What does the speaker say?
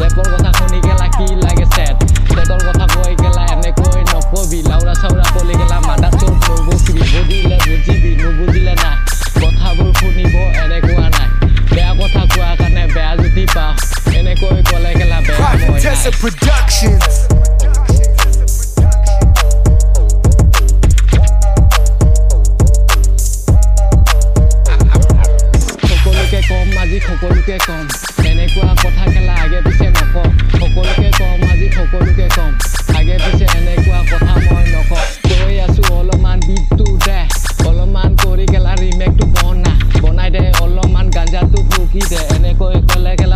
দেপৰ কথা শুনি গেলা কি লাগে চেট পেটৰ কথা কৈ গেলা এনেকৈ নকবি লাউৰা চাউৰা কলি গেলা মাদা চৌ নুবুকিবি বুজিলে বুজিবি নুবুজিলে নাই কথাবোৰ শুনিব এনেকুৱা নাই বেয়া কথা কোৱাৰ কাৰণে বেয়া যদি পাওঁ এনেকৈ ক'লে গেলা বেয়া মই con la